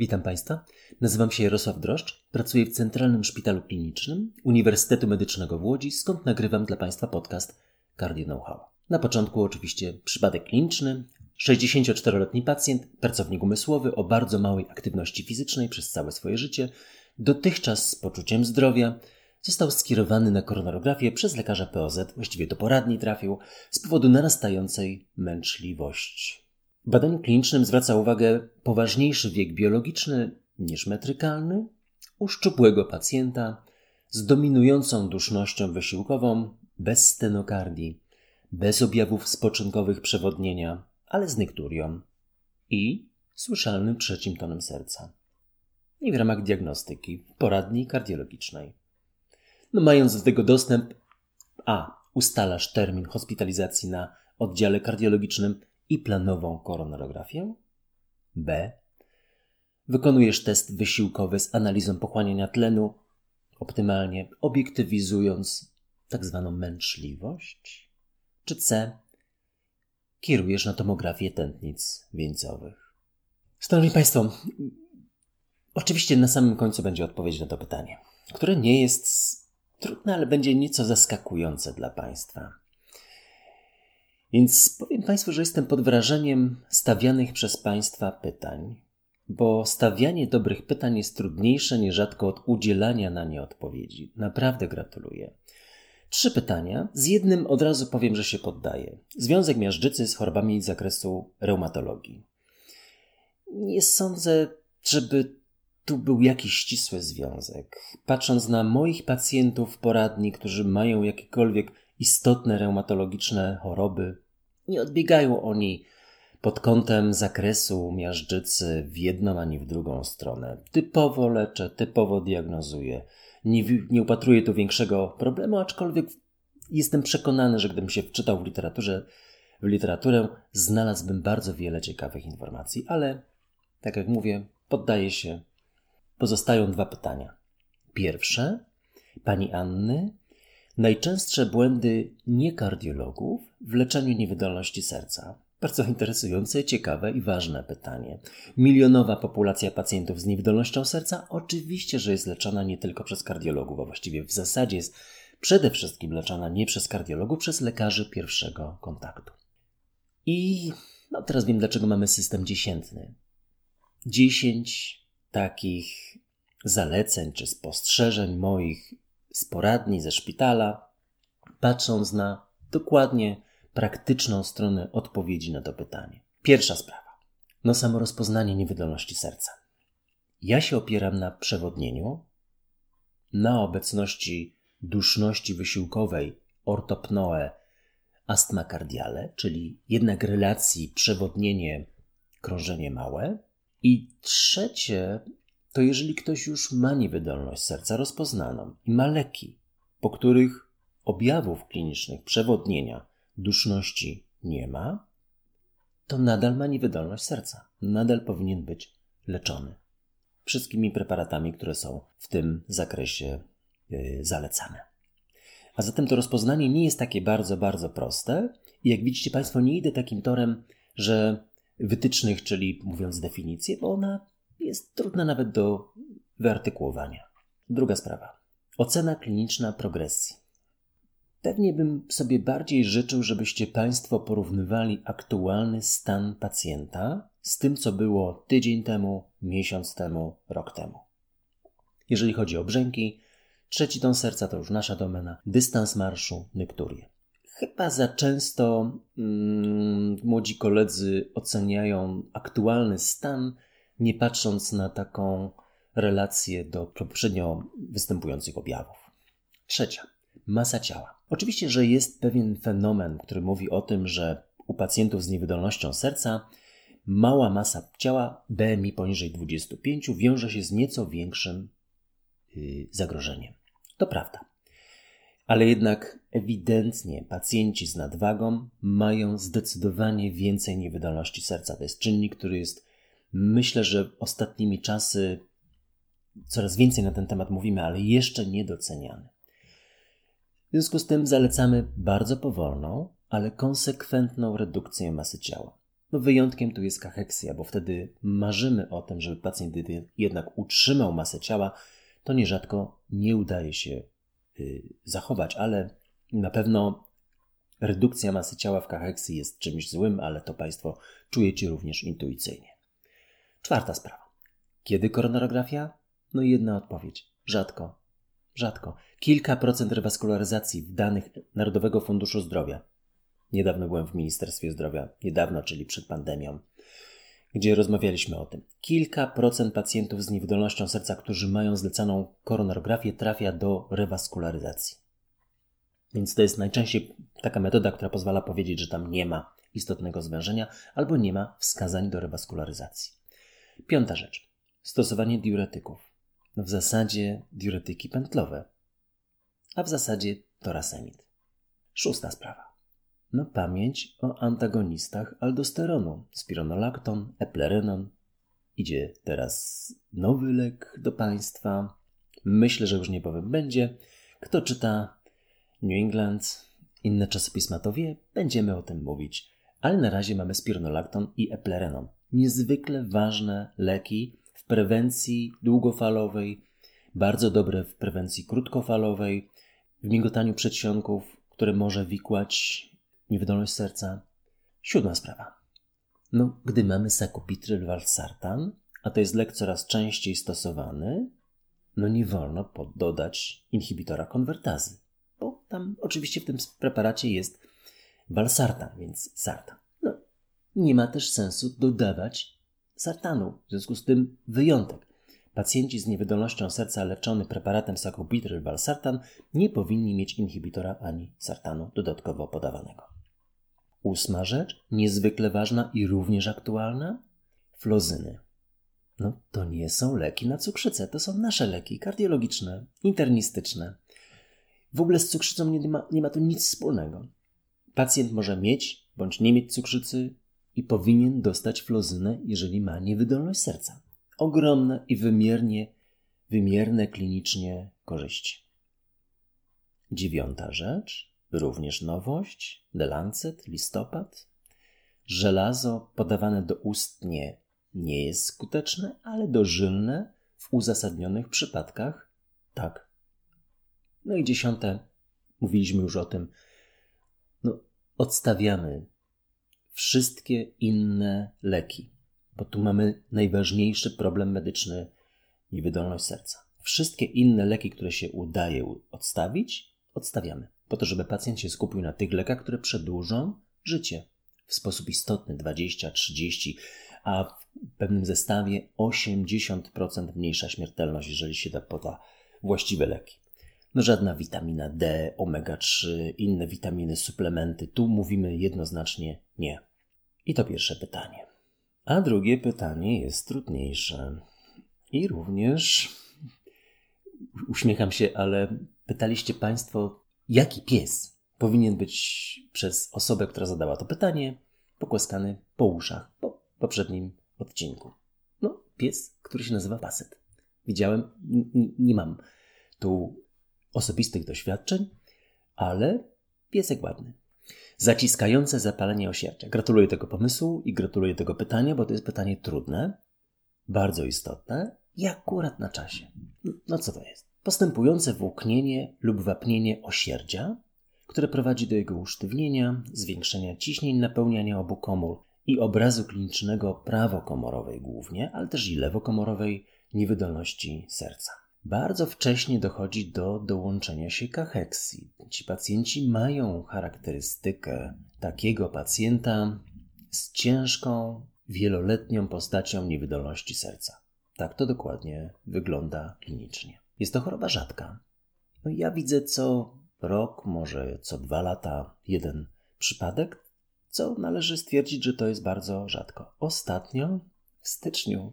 Witam Państwa. Nazywam się Jarosław Droszcz, pracuję w Centralnym Szpitalu Klinicznym Uniwersytetu Medycznego w Łodzi, skąd nagrywam dla Państwa podcast Cardio Know-how. Na początku oczywiście przypadek kliniczny. 64-letni pacjent, pracownik umysłowy o bardzo małej aktywności fizycznej przez całe swoje życie, dotychczas z poczuciem zdrowia, został skierowany na koronarografię przez lekarza POZ, właściwie do poradni trafił, z powodu narastającej męczliwości. Badaniu klinicznym zwraca uwagę poważniejszy wiek biologiczny niż metrykalny u szczupłego pacjenta z dominującą dusznością wysiłkową, bez stenokardii, bez objawów spoczynkowych przewodnienia, ale z nykturią i słyszalnym trzecim tonem serca. I w ramach diagnostyki poradni kardiologicznej. No, mając do tego dostęp, a ustalasz termin hospitalizacji na oddziale kardiologicznym i planową koronarografię. B. Wykonujesz test wysiłkowy z analizą pochłaniania tlenu, optymalnie obiektywizując tak zwaną męczliwość. Czy C. Kierujesz na tomografię tętnic wieńcowych. Szanowni Państwo, oczywiście na samym końcu będzie odpowiedź na to pytanie, które nie jest trudne, ale będzie nieco zaskakujące dla Państwa. Więc powiem Państwu, że jestem pod wrażeniem stawianych przez Państwa pytań, bo stawianie dobrych pytań jest trudniejsze nierzadko od udzielania na nie odpowiedzi. Naprawdę gratuluję. Trzy pytania. Z jednym od razu powiem, że się poddaję. Związek miażdżycy z chorobami z zakresu reumatologii. Nie sądzę, żeby tu był jakiś ścisły związek. Patrząc na moich pacjentów poradni, którzy mają jakiekolwiek istotne reumatologiczne choroby. Nie odbiegają oni pod kątem zakresu miażdżycy w jedną ani w drugą stronę. Typowo leczę, typowo diagnozuję. Nie, nie upatruję tu większego problemu, aczkolwiek jestem przekonany, że gdybym się wczytał w literaturze, w literaturę, znalazłbym bardzo wiele ciekawych informacji, ale tak jak mówię, poddaję się. Pozostają dwa pytania. Pierwsze, pani Anny, Najczęstsze błędy niekardiologów w leczeniu niewydolności serca. Bardzo interesujące, ciekawe i ważne pytanie. Milionowa populacja pacjentów z niewydolnością serca oczywiście, że jest leczona nie tylko przez kardiologów, a właściwie w zasadzie jest przede wszystkim leczona nie przez kardiologów, przez lekarzy pierwszego kontaktu. I no teraz wiem, dlaczego mamy system dziesiętny. Dziesięć takich zaleceń czy spostrzeżeń moich z poradni, ze szpitala, patrząc na dokładnie praktyczną stronę odpowiedzi na to pytanie. Pierwsza sprawa. No samo rozpoznanie niewydolności serca. Ja się opieram na przewodnieniu, na obecności duszności wysiłkowej ortopnoe astma cardiale, czyli jednak relacji przewodnienie krążenie małe. I trzecie to jeżeli ktoś już ma niewydolność serca rozpoznaną i ma leki, po których objawów klinicznych przewodnienia duszności nie ma, to nadal ma niewydolność serca. Nadal powinien być leczony wszystkimi preparatami, które są w tym zakresie yy, zalecane. A zatem to rozpoznanie nie jest takie bardzo, bardzo proste. I jak widzicie Państwo, nie idę takim torem, że wytycznych, czyli mówiąc definicję, bo ona jest trudna nawet do wyartykułowania. Druga sprawa. Ocena kliniczna progresji. Pewnie bym sobie bardziej życzył, żebyście Państwo porównywali aktualny stan pacjenta z tym, co było tydzień temu, miesiąc temu, rok temu. Jeżeli chodzi o brzęki, trzeci ton serca to już nasza domena, dystans marszu, nykturię. Chyba za często mm, młodzi koledzy oceniają aktualny stan nie patrząc na taką relację do poprzednio występujących objawów. Trzecia, masa ciała. Oczywiście, że jest pewien fenomen, który mówi o tym, że u pacjentów z niewydolnością serca mała masa ciała BMI poniżej 25 wiąże się z nieco większym yy, zagrożeniem. To prawda. Ale jednak ewidentnie pacjenci z nadwagą mają zdecydowanie więcej niewydolności serca. To jest czynnik, który jest Myślę, że ostatnimi czasy coraz więcej na ten temat mówimy, ale jeszcze niedoceniany. W związku z tym zalecamy bardzo powolną, ale konsekwentną redukcję masy ciała. No wyjątkiem tu jest kacheksja, bo wtedy marzymy o tym, żeby pacjent jednak utrzymał masę ciała, to nierzadko nie udaje się y, zachować, ale na pewno redukcja masy ciała w kacheksji jest czymś złym, ale to Państwo czujecie również intuicyjnie. Czwarta sprawa. Kiedy koronarografia? No jedna odpowiedź. Rzadko. Rzadko. Kilka procent rewaskularyzacji w danych Narodowego Funduszu Zdrowia. Niedawno byłem w Ministerstwie Zdrowia, niedawno, czyli przed pandemią, gdzie rozmawialiśmy o tym. Kilka procent pacjentów z niewydolnością serca, którzy mają zlecaną koronarografię, trafia do rewaskularyzacji. Więc to jest najczęściej taka metoda, która pozwala powiedzieć, że tam nie ma istotnego zwężenia albo nie ma wskazań do rewaskularyzacji. Piąta rzecz. Stosowanie diuretyków. W zasadzie diuretyki pętlowe, a w zasadzie torasemid. Szósta sprawa. No pamięć o antagonistach aldosteronu. Spironolakton, eplerenon. Idzie teraz nowy lek do Państwa. Myślę, że już niebawem będzie. Kto czyta New England, inne czasopisma to wie, będziemy o tym mówić. Ale na razie mamy spironolakton i eplerenon. Niezwykle ważne leki w prewencji długofalowej, bardzo dobre w prewencji krótkofalowej, w migotaniu przedsionków, które może wikłać niewydolność serca. Siódma sprawa. No, gdy mamy sakupitryl valsartan, a to jest lek coraz częściej stosowany, no nie wolno dodać inhibitora konwertazy, bo tam oczywiście w tym preparacie jest valsartan, więc sartan. Nie ma też sensu dodawać sartanu, w związku z tym wyjątek. Pacjenci z niewydolnością serca leczony preparatem sakupitryl valsartan nie powinni mieć inhibitora ani sartanu dodatkowo podawanego. Ósma rzecz, niezwykle ważna i również aktualna, flozyny. No, to nie są leki na cukrzycę, to są nasze leki kardiologiczne, internistyczne. W ogóle z cukrzycą nie ma, nie ma tu nic wspólnego. Pacjent może mieć bądź nie mieć cukrzycy i powinien dostać flozynę, jeżeli ma niewydolność serca. Ogromne i wymiernie, wymierne klinicznie korzyści. Dziewiąta rzecz. Również nowość, The Lancet, listopad. Żelazo podawane do ustnie nie jest skuteczne, ale dożylne w uzasadnionych przypadkach tak. No i dziesiąte, mówiliśmy już o tym, no, odstawiamy wszystkie inne leki, bo tu mamy najważniejszy problem medyczny niewydolność serca. Wszystkie inne leki, które się udaje odstawić, odstawiamy po to, żeby pacjent się skupił na tych lekach, które przedłużą życie w sposób istotny 20-30, a w pewnym zestawie 80% mniejsza śmiertelność, jeżeli się da poda właściwe leki. No żadna witamina D, omega-3, inne witaminy, suplementy. Tu mówimy jednoznacznie nie. I to pierwsze pytanie. A drugie pytanie jest trudniejsze. I również uśmiecham się, ale pytaliście Państwo, jaki pies powinien być przez osobę, która zadała to pytanie, pokłaskany po uszach po poprzednim odcinku. No, pies, który się nazywa Paset. Widziałem, nie mam tu osobistych doświadczeń, ale piesek ładny. Zaciskające zapalenie osierdzia. Gratuluję tego pomysłu i gratuluję tego pytania, bo to jest pytanie trudne, bardzo istotne i akurat na czasie. No co to jest? postępujące włóknienie lub wapnienie osierdzia, które prowadzi do jego usztywnienia, zwiększenia ciśnień napełniania obu komór i obrazu klinicznego prawokomorowej głównie, ale też i lewokomorowej niewydolności serca. Bardzo wcześnie dochodzi do dołączenia się kacheksji. Ci pacjenci mają charakterystykę takiego pacjenta z ciężką, wieloletnią postacią niewydolności serca. Tak to dokładnie wygląda klinicznie. Jest to choroba rzadka. No ja widzę co rok, może co dwa lata jeden przypadek, co należy stwierdzić, że to jest bardzo rzadko. Ostatnio w styczniu,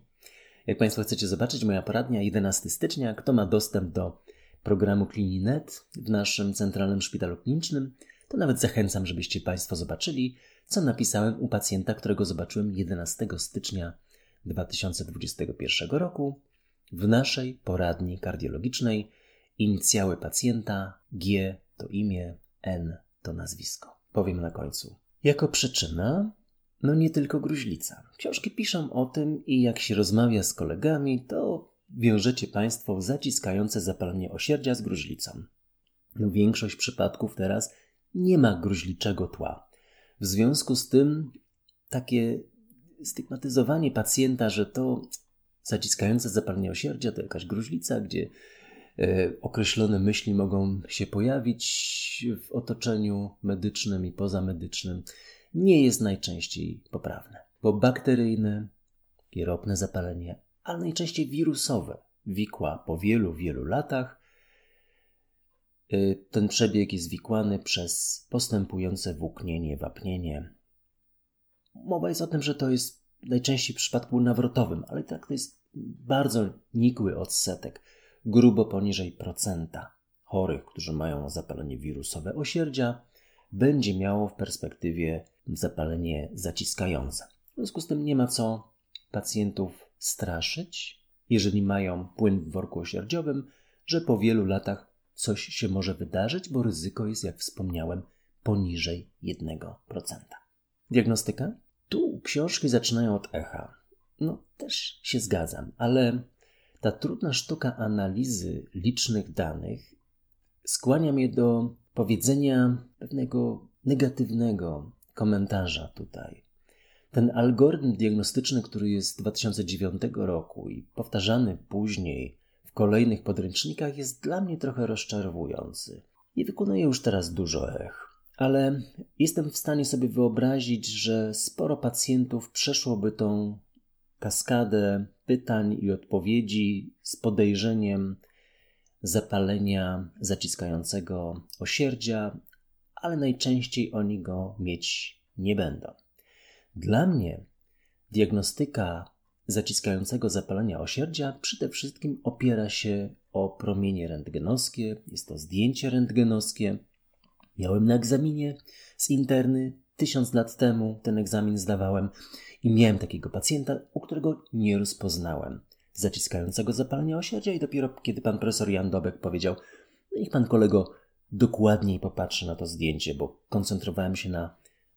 jak Państwo chcecie zobaczyć, moja poradnia 11 stycznia, kto ma dostęp do programu Klininet w naszym centralnym szpitalu klinicznym, to nawet zachęcam, żebyście Państwo zobaczyli, co napisałem u pacjenta, którego zobaczyłem 11 stycznia 2021 roku w naszej poradni kardiologicznej inicjały pacjenta G to imię, N to nazwisko. Powiem na końcu. Jako przyczyna no nie tylko gruźlica. Książki piszą o tym i jak się rozmawia z kolegami, to wiążecie Państwo zaciskające zapalenie osierdzia z gruźlicą. No, większość przypadków teraz nie ma gruźliczego tła. W związku z tym takie stygmatyzowanie pacjenta, że to zaciskające zapalenie osierdzia to jakaś gruźlica, gdzie e, określone myśli mogą się pojawić w otoczeniu medycznym i pozamedycznym, nie jest najczęściej poprawne, bo bakteryjne, kieropne zapalenie, ale najczęściej wirusowe wikła po wielu, wielu latach. Y, ten przebieg jest wikłany przez postępujące włóknienie, wapnienie. Mowa jest o tym, że to jest najczęściej w przypadku nawrotowym, ale tak to jest bardzo nikły odsetek, grubo poniżej procenta chorych, którzy mają zapalenie wirusowe osierdzia, będzie miało w perspektywie zapalenie zaciskające. W związku z tym nie ma co pacjentów straszyć, jeżeli mają płyn w worku osierdziowym, że po wielu latach coś się może wydarzyć, bo ryzyko jest, jak wspomniałem, poniżej 1%. Diagnostyka? Tu książki zaczynają od echa. No, też się zgadzam, ale ta trudna sztuka analizy licznych danych skłania mnie do powiedzenia pewnego negatywnego komentarza tutaj. Ten algorytm diagnostyczny, który jest z 2009 roku i powtarzany później w kolejnych podręcznikach, jest dla mnie trochę rozczarowujący. Nie wykonuje już teraz dużo ech, ale jestem w stanie sobie wyobrazić, że sporo pacjentów przeszłoby tą kaskadę pytań i odpowiedzi z podejrzeniem zapalenia zaciskającego osierdzia, ale najczęściej oni go mieć nie będą. Dla mnie diagnostyka zaciskającego zapalenia osierdzia przede wszystkim opiera się o promienie rentgenowskie. Jest to zdjęcie rentgenowskie. Miałem na egzaminie z interny tysiąc lat temu ten egzamin zdawałem i miałem takiego pacjenta, u którego nie rozpoznałem zaciskającego zapalenia osierdzia i dopiero kiedy pan profesor Jan Dobek powiedział, niech pan kolego dokładniej popatrzy na to zdjęcie, bo koncentrowałem się na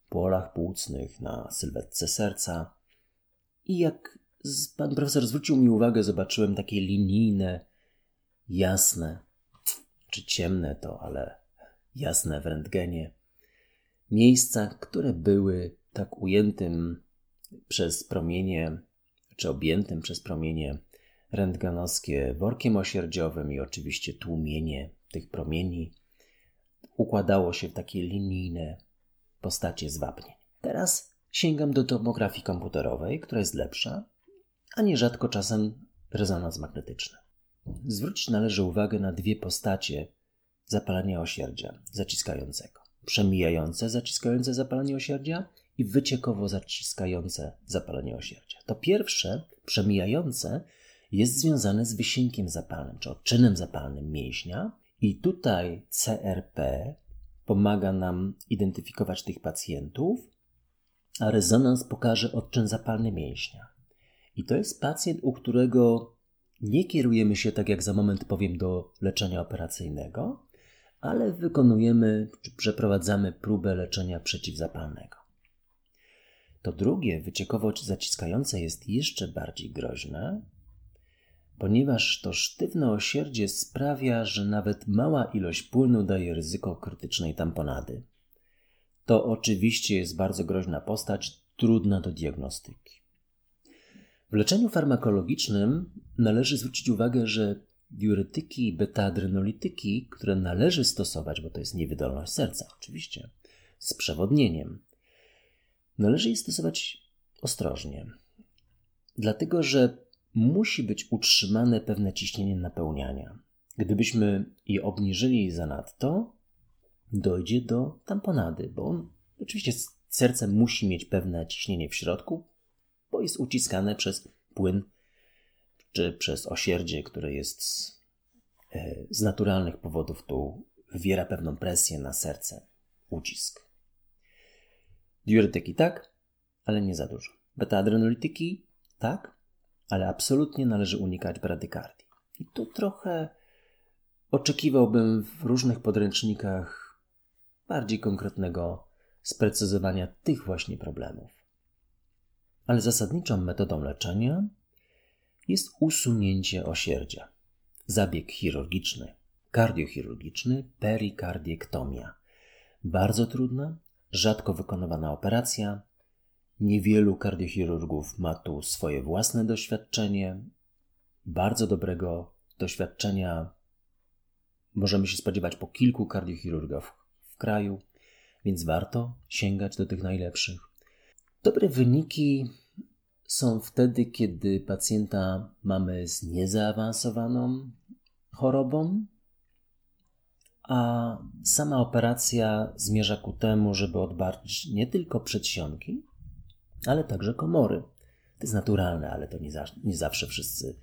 polach płucnych, na sylwetce serca. I jak pan profesor zwrócił mi uwagę, zobaczyłem takie linijne, jasne, czy ciemne to, ale jasne w rentgenie, miejsca, które były tak ujętym przez promienie, czy objętym przez promienie rentgenowskie workiem osierdziowym i oczywiście tłumienie tych promieni układało się w takie linijne postacie zwapnień. Teraz sięgam do tomografii komputerowej, która jest lepsza, a nierzadko czasem rezonans magnetyczny. Zwrócić należy uwagę na dwie postacie zapalenia osierdzia zaciskającego. Przemijające zaciskające zapalenie osierdzia i wyciekowo zaciskające zapalenie osierdzia. To pierwsze, przemijające, jest związane z wysiękiem zapalnym, czy odczynem zapalnym mięśnia, i tutaj CRP pomaga nam identyfikować tych pacjentów, a rezonans pokaże odczyn zapalny mięśnia. I to jest pacjent, u którego nie kierujemy się, tak jak za moment powiem, do leczenia operacyjnego, ale wykonujemy czy przeprowadzamy próbę leczenia przeciwzapalnego. To drugie, wyciekowo zaciskające, jest jeszcze bardziej groźne, ponieważ to sztywne osierdzie sprawia, że nawet mała ilość płynu daje ryzyko krytycznej tamponady. To oczywiście jest bardzo groźna postać, trudna do diagnostyki. W leczeniu farmakologicznym należy zwrócić uwagę, że diuretyki i beta-adrenolityki, które należy stosować, bo to jest niewydolność serca, oczywiście, z przewodnieniem, należy je stosować ostrożnie. Dlatego, że musi być utrzymane pewne ciśnienie napełniania. Gdybyśmy je obniżyli zanadto, dojdzie do tamponady, bo on, oczywiście serce musi mieć pewne ciśnienie w środku, bo jest uciskane przez płyn czy przez osierdzie, które jest z, e, naturalnych powodów tu wywiera pewną presję na serce, ucisk. Diuretyki tak, ale nie za dużo. Beta-adrenolityki tak, ale absolutnie należy unikać bradykardii. I tu trochę oczekiwałbym w różnych podręcznikach bardziej konkretnego sprecyzowania tych właśnie problemów. ale zasadniczą metodą leczenia jest usunięcie osierdzia. Zabieg chirurgiczny, kardiochirurgiczny, perikardiektomia. Bardzo trudna, rzadko wykonywana operacja. Niewielu kardiochirurgów ma tu swoje własne doświadczenie. Bardzo dobrego doświadczenia możemy się spodziewać po kilku kardiochirurgach w kraju, więc warto sięgać do tych najlepszych. Dobre wyniki są wtedy, kiedy pacjenta mamy z niezaawansowaną chorobą, a sama operacja zmierza ku temu, żeby odbarczyć nie tylko przedsionki, ale także komory. To jest naturalne, ale to nie, za, nie zawsze wszyscy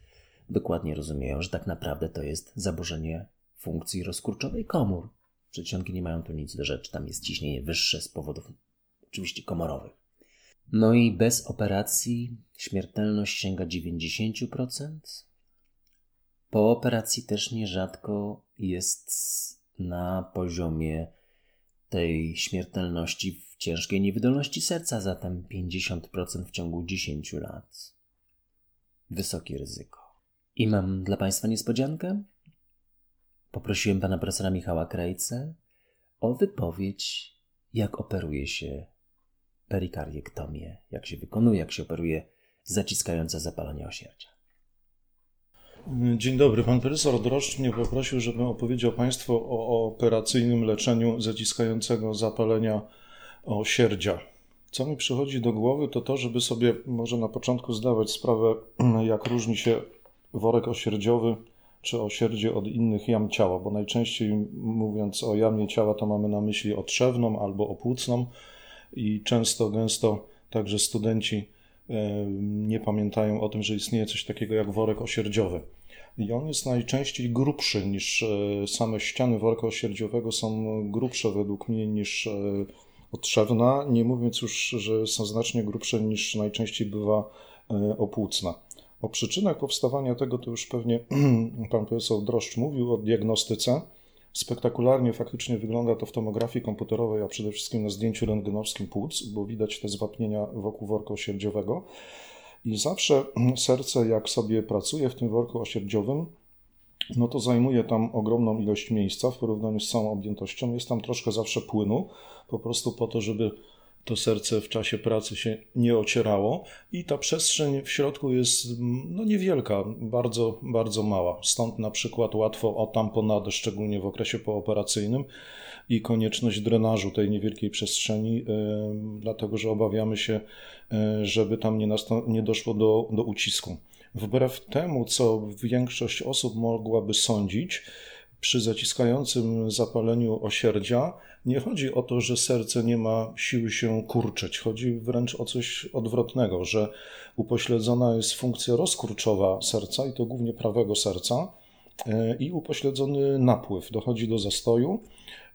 dokładnie rozumieją, że tak naprawdę to jest zaburzenie funkcji rozkurczowej komór. Przedsionki nie mają tu nic do rzeczy, tam jest ciśnienie wyższe z powodów oczywiście komorowych. No i bez operacji śmiertelność sięga 90%. Po operacji też nierzadko jest na poziomie tej śmiertelności w ciężkiej niewydolności serca, zatem 50% w ciągu 10 lat. Wysokie ryzyko. I mam dla Państwa niespodziankę. Poprosiłem pana profesora Michała Krejce o wypowiedź, jak operuje się perikardiektomię, jak się wykonuje, jak się operuje zaciskające zapalenie osierdzia. Dzień dobry. Pan profesor Droszcz mnie poprosił, żebym opowiedział Państwu o operacyjnym leczeniu zaciskającego zapalenia osierdzia. Co mi przychodzi do głowy, to to, żeby sobie może na początku zdawać sprawę, jak różni się worek osierdziowy czy osierdzie od innych jam ciała, bo najczęściej mówiąc o jamie ciała, to mamy na myśli otrzewną albo opłucną i często, gęsto także studenci nie pamiętają o tym, że istnieje coś takiego jak worek osierdziowy. I on jest najczęściej grubszy niż e, same ściany worka osierdziowego są grubsze według mnie niż e, otrzewna, nie mówiąc już, że są znacznie grubsze niż najczęściej bywa e, opłucna. O przyczynach powstawania tego to już pewnie pan profesor Droszcz mówił o diagnostyce. Spektakularnie faktycznie wygląda to w tomografii komputerowej, a przede wszystkim na zdjęciu rentgenowskim płuc, bo widać te zwapnienia wokół worka osierdziowego. I zawsze serce, jak sobie pracuje w tym worku osierdziowym, no to zajmuje tam ogromną ilość miejsca w porównaniu z całą objętością. Jest tam troszkę zawsze płynu, po prostu po to, żeby to serce w czasie pracy się nie ocierało i ta przestrzeń w środku jest no, niewielka, bardzo, bardzo mała. Stąd na przykład łatwo o tamponadę, szczególnie w okresie pooperacyjnym i konieczność drenażu tej niewielkiej przestrzeni, yy, dlatego że obawiamy się, yy, żeby tam nie, nie doszło do, do ucisku. Wbrew temu, co większość osób mogłaby sądzić, przy zaciskającym zapaleniu osierdzia nie chodzi o to, że serce nie ma siły się kurczyć. Chodzi wręcz o coś odwrotnego, że upośledzona jest funkcja rozkurczowa serca i to głównie prawego serca e, i upośledzony napływ. Dochodzi do zastoju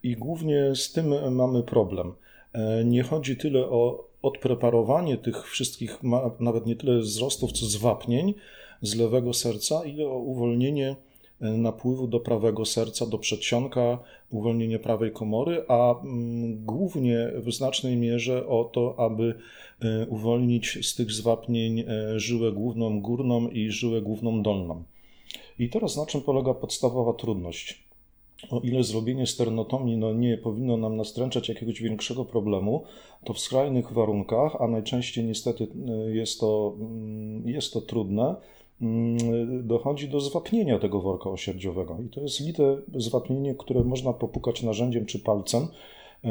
i głównie z tym mamy problem. E, nie chodzi tyle o odpreparowanie tych wszystkich, nawet nie tyle wzrostów, co zwapnień z lewego serca, ile o uwolnienie napływu do prawego serca, do przedsionka, uwolnienie prawej komory, a mm, głównie w znacznej mierze o to, aby e, uwolnić z tych zwapnień e, żyłę główną górną i żyłę główną dolną. I teraz na czym polega podstawowa trudność? O ile zrobienie sternotomii no, nie powinno nam nastręczać jakiegoś większego problemu, to w skrajnych warunkach, a najczęściej niestety e, jest to, mm, jest to trudne, dochodzi do zwapnienia tego worka osierdziowego. I to jest lite zwapnienie, które można popukać narzędziem czy palcem, e,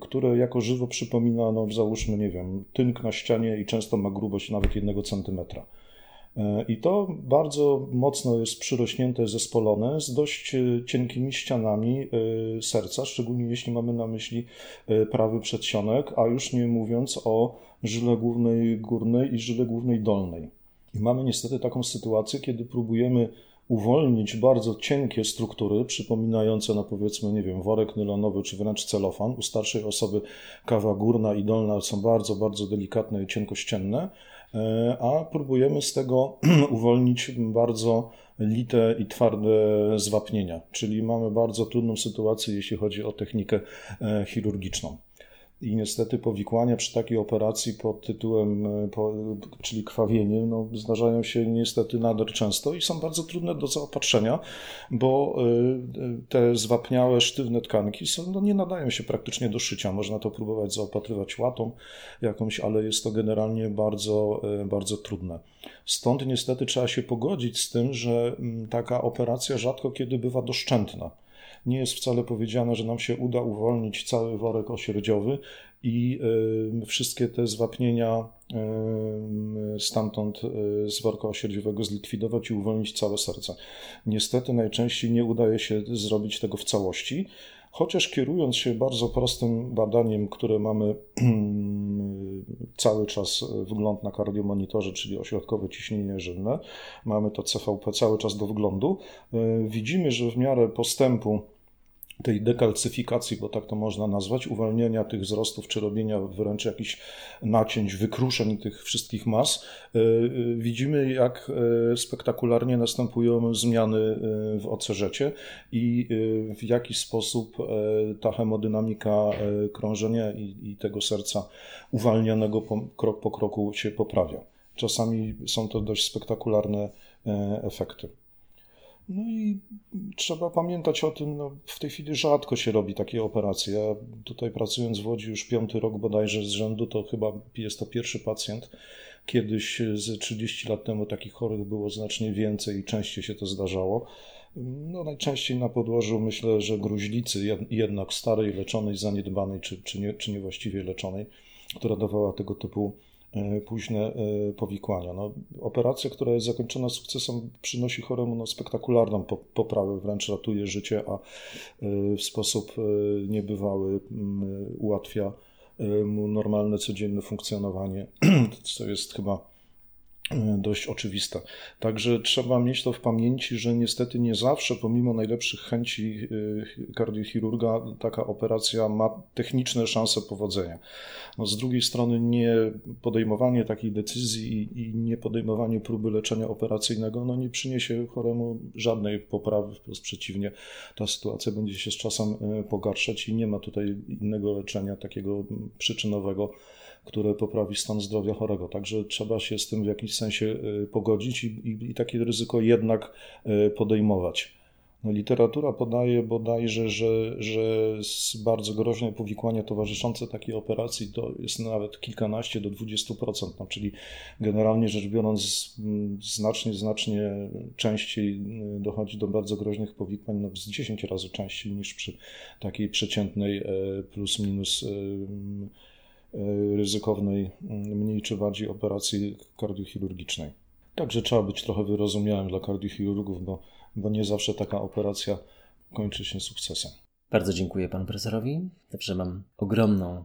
które jako żywo przypomina, no załóżmy, nie wiem, tynk na ścianie i często ma grubość nawet jednego centymetra. E, I to bardzo mocno jest przyrośnięte, zespolone z dość e, cienkimi ścianami serca, szczególnie jeśli mamy na myśli prawy przedsionek, a już nie mówiąc o żyle głównej górnej i żyle głównej dolnej. I mamy niestety taką sytuację, kiedy próbujemy uwolnić bardzo cienkie struktury, przypominające, no powiedzmy, nie wiem, worek nylonowy czy wręcz celofan. U starszej osoby kawa górna i dolna są bardzo, bardzo delikatne i cienkościenne, e, a próbujemy z tego uwolnić bardzo lite i twarde zwapnienia, czyli mamy bardzo trudną sytuację, jeśli chodzi o technikę e, chirurgiczną. I niestety powikłania przy takiej operacji pod tytułem, e, czyli krwawienie, no, zdarzają się niestety nader często i są bardzo trudne do zaopatrzenia, bo e, te zwapniałe, sztywne tkanki są, no, nie nadają się praktycznie do szycia. Można to próbować zaopatrywać łatą jakąś, ale jest to generalnie bardzo, e, bardzo trudne. Stąd niestety trzeba się pogodzić z tym, że taka operacja rzadko kiedy bywa doszczętna nie jest wcale powiedziane, że nam się uda uwolnić cały worek osierdziowy i wszystkie te zwapnienia stamtąd y, z worka osierdziowego zlikwidować i uwolnić całe serce. Niestety najczęściej nie udaje się zrobić tego w całości. Chociaż kierując się bardzo prostym badaniem, które mamy cały czas wgląd na kardiomonitorze, czyli ośrodkowe ciśnienie żylne, mamy to CVP cały czas do wglądu, widzimy, że w miarę postępu tej dekalcyfikacji, bo tak to można nazwać, uwalniania tych wzrostów, czy robienia wręcz jakichś nacięć, wykruszeń tych wszystkich mas, e, e, widzimy, jak e, spektakularnie następują zmiany w OCZ i w jaki sposób ta hemodynamika krążenia i, tego serca uwalnianego krok po kroku się poprawia. Czasami są to dość spektakularne efekty. No i trzeba pamiętać o tym, no w tej chwili rzadko się robi takie operacje. Ja tutaj pracując w Łodzi już piąty rok bodajże z rzędu, to chyba jest to pierwszy pacjent. Kiedyś z 30 lat temu takich chorych było znacznie więcej i częściej się to zdarzało. No najczęściej na podłożu myślę, że gruźlicy, jednak starej, leczonej, zaniedbanej czy, czy, nie, czy niewłaściwie leczonej, która dawała tego typu E, późne e, powikłania. No, operacja, która jest zakończona sukcesem, przynosi choremu no, spektakularną poprawę, wręcz ratuje życie, a e, w sposób niebywały ułatwia mu normalne, codzienne funkcjonowanie, co jest chyba dość oczywiste. Także trzeba mieć to w pamięci, że niestety nie zawsze, pomimo najlepszych chęci y, kardiochirurga, taka operacja ma techniczne szanse powodzenia. No z drugiej strony nie podejmowanie takiej decyzji i nie podejmowanie próby leczenia operacyjnego no nie przyniesie choremu żadnej poprawy, wprost przeciwnie, ta sytuacja będzie się z czasem y, pogarszać i nie ma tutaj innego leczenia takiego przyczynowego, które poprawi stan zdrowia chorego. Także trzeba się z tym w jakiś sensie y, pogodzić i, i, i takie ryzyko jednak y, podejmować. No, literatura podaje bodajże, że, że bardzo groźne powikłania towarzyszące takiej operacji to jest nawet kilkanaście do 20%, no, czyli generalnie rzecz biorąc znacznie, znacznie częściej y, dochodzi do bardzo groźnych powikłań, no, z 10 razy częściej niż przy takiej przeciętnej plus minus E, ryzykownej, mm, mniej czy bardziej operacji kardiochirurgicznej. Także trzeba być trochę wyrozumiałym dla kardiochirurgów, bo, bo nie zawsze taka operacja kończy się sukcesem. Bardzo dziękuję panu profesorowi. Zawsze mam ogromną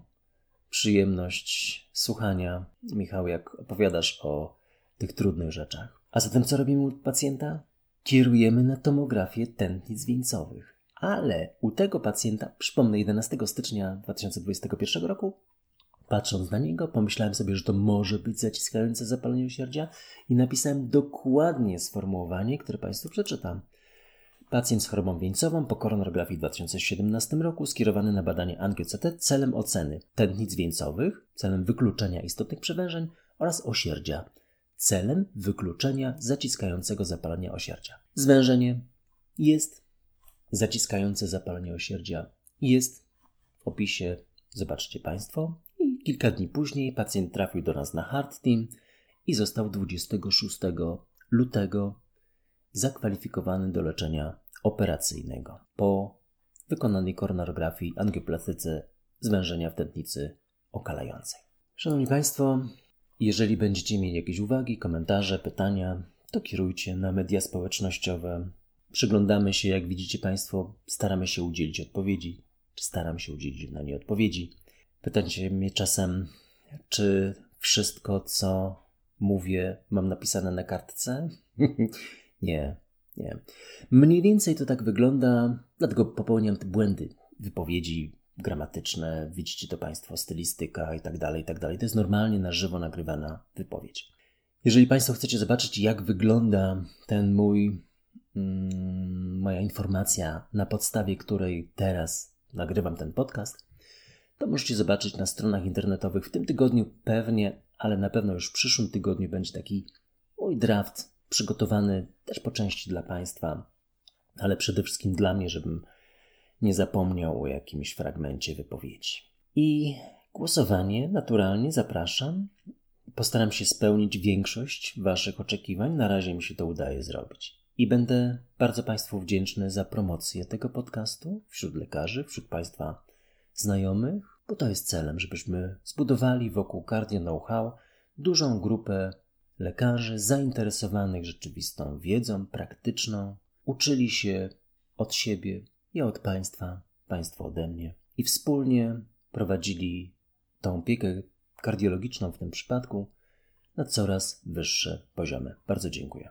przyjemność słuchania, Michał, jak opowiadasz o tych trudnych rzeczach. A zatem co robimy u pacjenta? Kierujemy na tomografię tętnic wieńcowych. Ale u tego pacjenta, przypomnę, 11 stycznia 2021 roku Patrząc na niego, pomyślałem sobie, że to może być zaciskające zapalenie osierdzia i napisałem dokładnie sformułowanie, które Państwu przeczytam. Pacjent z chorobą wieńcową po koronografii w 2017 roku skierowany na badanie angio-CT celem oceny tętnic wieńcowych, celem wykluczenia istotnych przewężeń oraz osierdzia, celem wykluczenia zaciskającego zapalenia osierdzia. Zwężenie jest, zaciskające zapalenie osierdzia jest w opisie, zobaczcie Państwo, Kilka dni później pacjent trafił do nas na Hard Team i został 26 lutego zakwalifikowany do leczenia operacyjnego po wykonanej koronarografii angioplastyce zwężenia w tętnicy okalającej. Szanowni Państwo, jeżeli będziecie mieli jakieś uwagi, komentarze, pytania, to kierujcie na media społecznościowe. Przyglądamy się, jak widzicie Państwo, staramy się udzielić odpowiedzi, czy staram się udzielić na nie odpowiedzi. Pytacie mnie czasem, czy wszystko, co mówię, mam napisane na kartce? nie, nie. Mniej więcej to tak wygląda, dlatego popełniam te błędy wypowiedzi gramatyczne, widzicie to Państwo, stylistyka i tak dalej, i tak dalej. To jest normalnie na żywo nagrywana wypowiedź. Jeżeli Państwo chcecie zobaczyć, jak wygląda ten mój, mm, moja informacja, na podstawie której teraz nagrywam ten podcast, to możecie zobaczyć na stronach internetowych. W tym tygodniu pewnie, ale na pewno już w przyszłym tygodniu będzie taki mój draft przygotowany też po części dla Państwa, ale przede wszystkim dla mnie, żebym nie zapomniał o jakimś fragmencie wypowiedzi. I głosowanie naturalnie zapraszam. Postaram się spełnić większość Waszych oczekiwań. Na razie mi się to udaje zrobić. I będę bardzo Państwu wdzięczny za promocję tego podcastu wśród lekarzy, wśród Państwa znajomych, bo to jest celem, żebyśmy zbudowali wokół Cardio Know-how dużą grupę lekarzy zainteresowanych rzeczywistą wiedzą praktyczną, uczyli się od siebie i od Państwa, Państwo ode mnie i wspólnie prowadzili tą opiekę kardiologiczną w tym przypadku na coraz wyższe poziomy. Bardzo dziękuję.